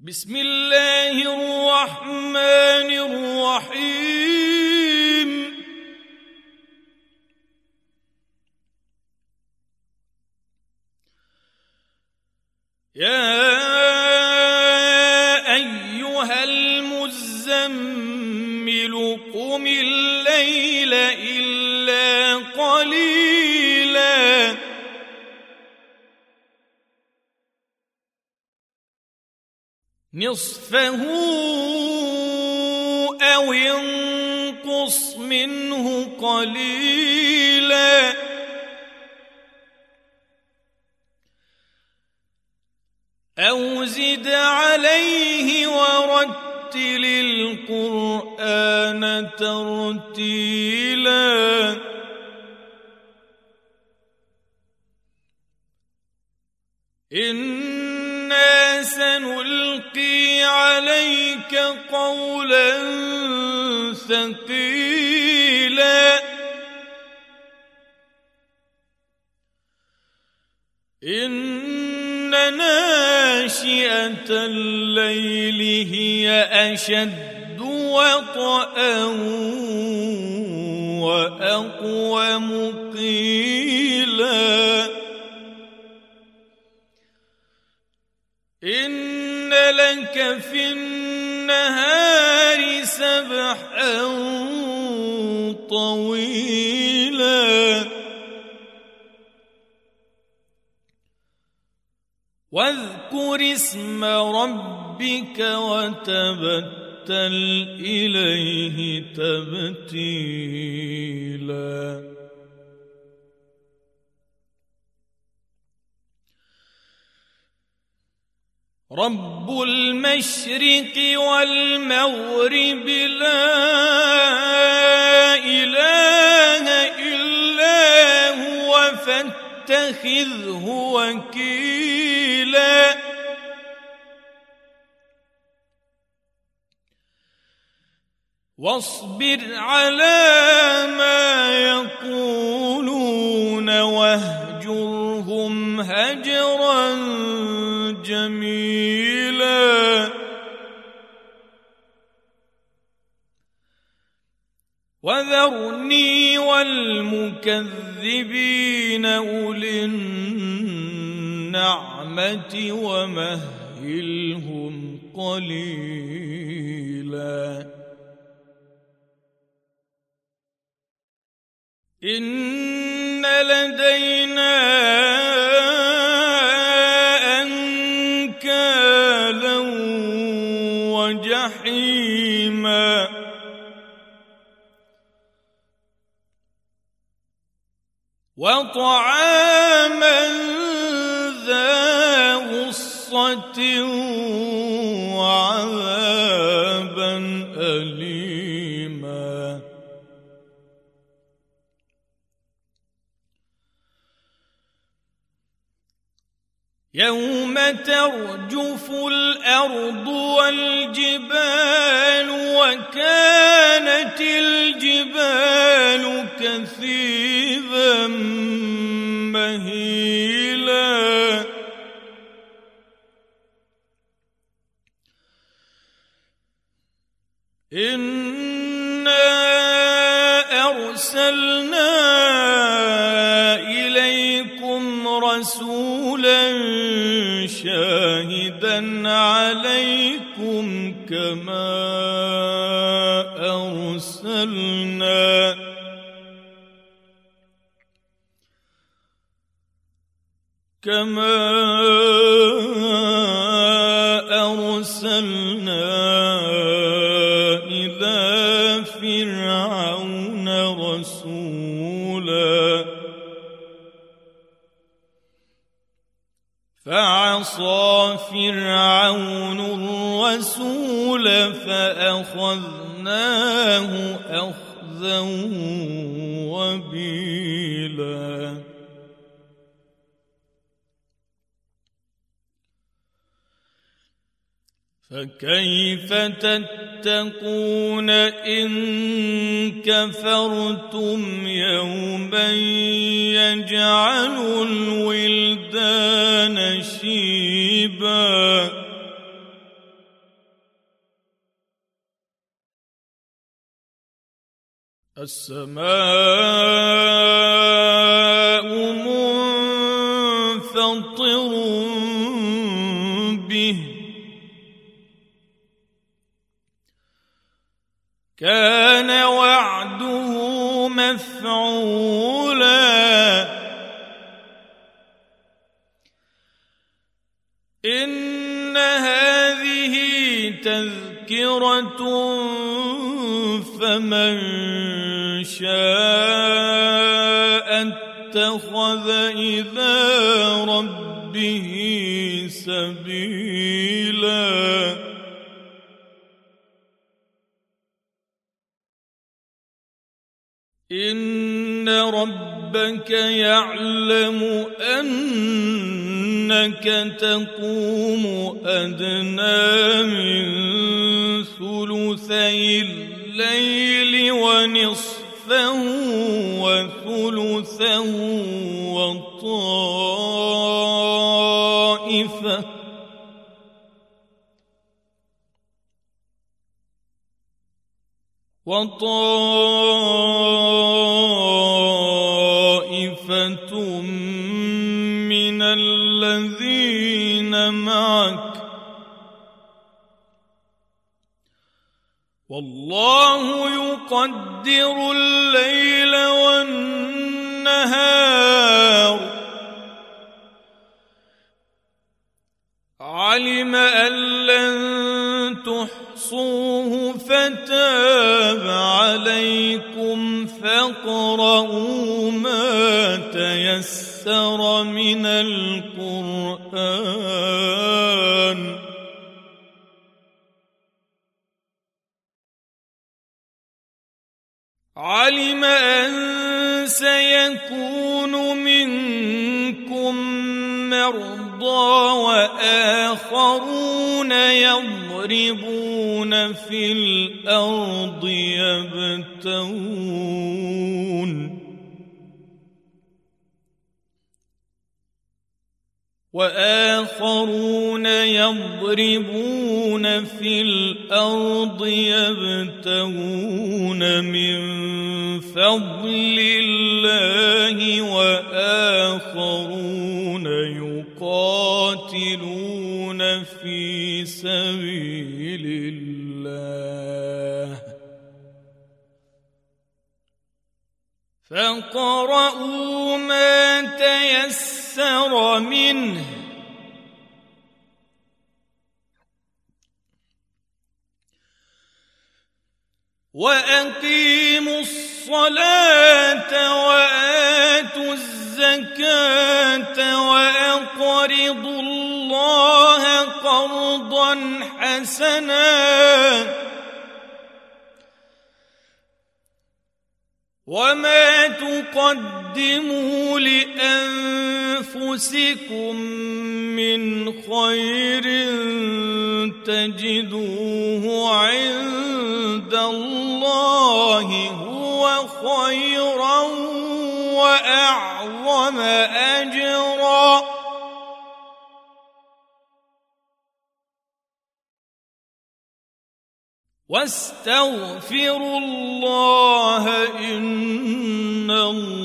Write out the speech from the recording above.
بسم الله الرحمن الرحيم. يا أيها المزمل قم نصفه أو انقص منه قليلا. أو زد عليه ورتل القرآن ترتيلا. أنا سنلقي عليك قولا ثقيلا. إن ناشئة الليل هي أشد وطئا واقوم قيلا لك في النهار سبحا طويلا. واذكر اسم ربك وتبتل إليه تبتيلا. رب المشرق والمغرب لا إله إلا هو فاتخذه وكيلا. واصبر على ما يقولون وذرني والمكذبين أولي النعمة ومهلهم قليلا. إن لدينا وطعاما ذا غصة يوم ترجف الأرض والجبال وكانت الجبال كثيبا مهيلا انا ارسلنا اليكم رسولا شاهدا عليكم كما أرسلنا. كما أرسلنا الرسول فأخذناه أخذا وبيلا. فكيف تتقون إن كفرتم يوما يجعل الولدان شيبا؟ السماء منفطر به. كان وعده مفعولا. إن هذه تذكرة فمن شاء اتخذ إلى ربه سبيلا. إن ربك يعلم أنك تقوم أدنى من ثلثي الليل ونصفه وثلثه وطائفة. وطائفة والله يقدر الليل والنهار. علم أن لن تحصوه فتاب عليكم فاقرؤوا علم أن سيكون منكم مرضى وآخرون يضربون في الأرض يبتغون وآخرون يضربون في الأرض يبتغون من فضل الله وآخرون يقاتلون في سبيل الله. فاقرؤوا ما تيسر منه. وأقيموا الصلاة وآتوا الزكاة وأقرضوا الله قرضا حسنا. وما تقدموا لانفسكم من خير تجدوه عند الله هو خيرا واعظم اجرا واستغفروا الله إن الله